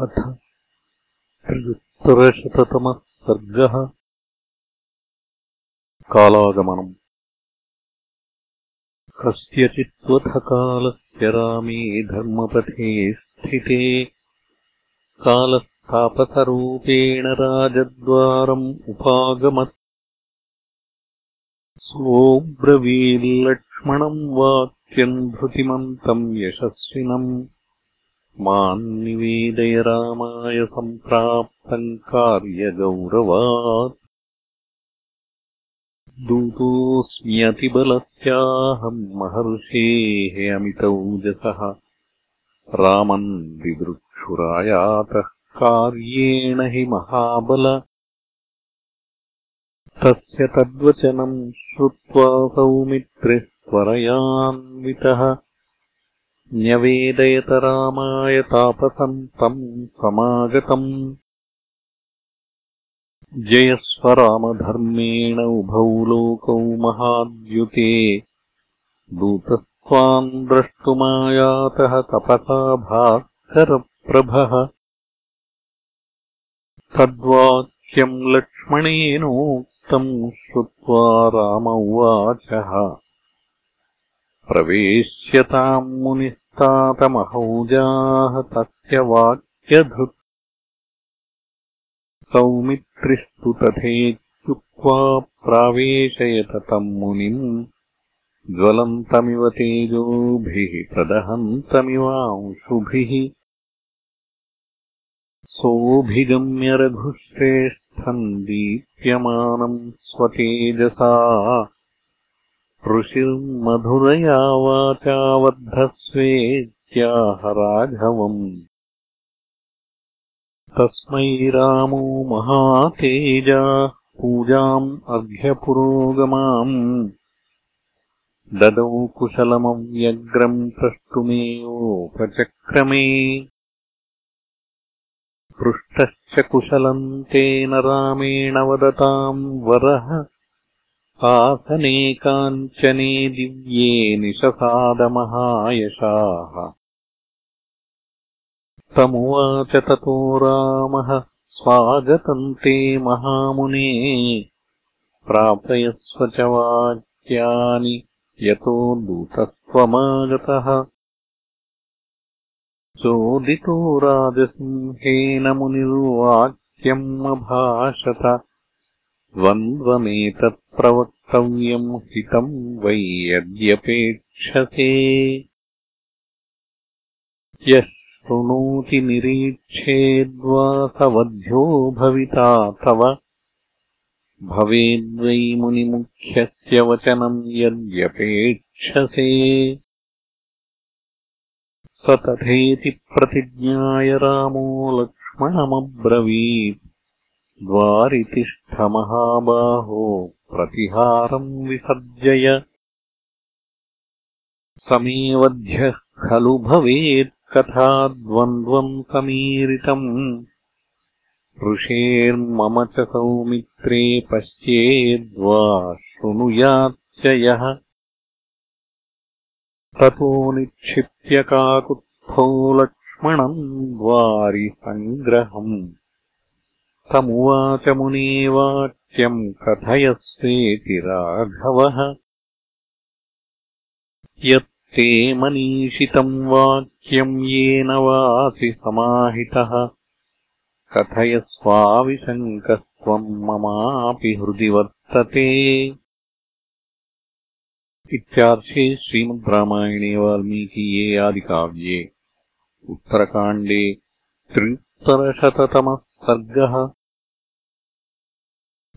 अथ त्र्युत्तरशततमः सर्गः कालागमनम्। कस्यचित्त्वथकालस्य रामे धर्मपथे स्थिते कालस्थापसरूपेण राजद्वारम् उपागमत्। सोऽब्रवील्लक्ष्मणम् वाक्यम् धृतिमन्तम् यशस्विनम् मान्निवेदय रामाय सम्प्राप्तम् कार्यगौरवात्। दूतोऽस्म्यतिबलस्याहम् महर्षेः अमितौजसः रामन् दिदृक्षुरायातः कार्येण हि महाबल। तस्य तद्वचनम् श्रुत्वा सौमित्रिः त्वरयान्वितः न्यवेदयत रामाय तापसन्तम् समागतम् जयस्वरामधर्मेण उभौ लोकौ महाद्युते। दूतस्त्वाम् द्रष्टुमायातः तपसा भास्करप्रभः। तद्वाक्यम् लक्ष्मणेनोक्तम् श्रुत्वा राम उवाचः प्रवेश्यताम् मुनिस्तातमहौजाः तस्य वाक्यधृत् सौमित्रिस्तु तथेत्युक्त्वा प्रावेशयत तम् मुनिम्। ज्वलन्तमिव तेजोभिः प्रदहन्तमिवांशुभिः सोऽभिगम्य रघुश्रेष्ठम् दीप्यमानम् स्वतेजसा ऋषिर्मधुरया वाचावद्धस्वेत्याह राघवम्। तस्मै रामो महातेजाः पूजाम् अर्घ्यपुरोगमाम् ददौ कुशलमव्यग्रम् प्रष्टुमेवोपचक्रमे। पृष्टश्च कुशलम् तेन रामेण वदताम् वरः आसने काञ्चने दिव्ये निशसादमहायशाः। तमुवाच ततो रामः स्वागतम् ते महामुने। प्रापयस्व च वाक्यानि यतो दूतस्त्वमागतः। चोदितो राजसिंहेन मुनिर्वाक्यम् अभाषत द्वन्द्वमेतत्प्रवक्तव्यम् हितम् वै यद्यपेक्षसे। यः शृणोति निरीक्षेद्वा स वध्यो भविता तव। भवेद्वै मुनिमुख्यस्य वचनम् यद्यपेक्षसे। स तथेति प्रतिज्ञाय रामो लक्ष्मणमब्रवीत् द्वारितिष्ठमहाबाहो प्रतिहारम् विसर्जय। समेवध्यः खलु भवेत्कथा द्वन्द्वम् समीरितम्। ऋषेर्मम च सौमित्रे पश्येद्वा शृणुयाच्च यः ततो निक्षिप्य काकुत्स्थो लक्ष्मणम् द्वारिसङ्ग्रहम् तमुवाच मुने वाक्यम् कथयस्वेति राघवः। यत्ते मनीषितम् वाक्यम् येन वासि समाहितः। कथयस्वाविशङ्कस्त्वम् ममापि हृदि वर्तते। इत्यार्षे श्रीमद् रामायणे वाल्मीकीये आदिकाव्ये उत्तरकाण्डे त्र्युत्तरशततमः सर्गः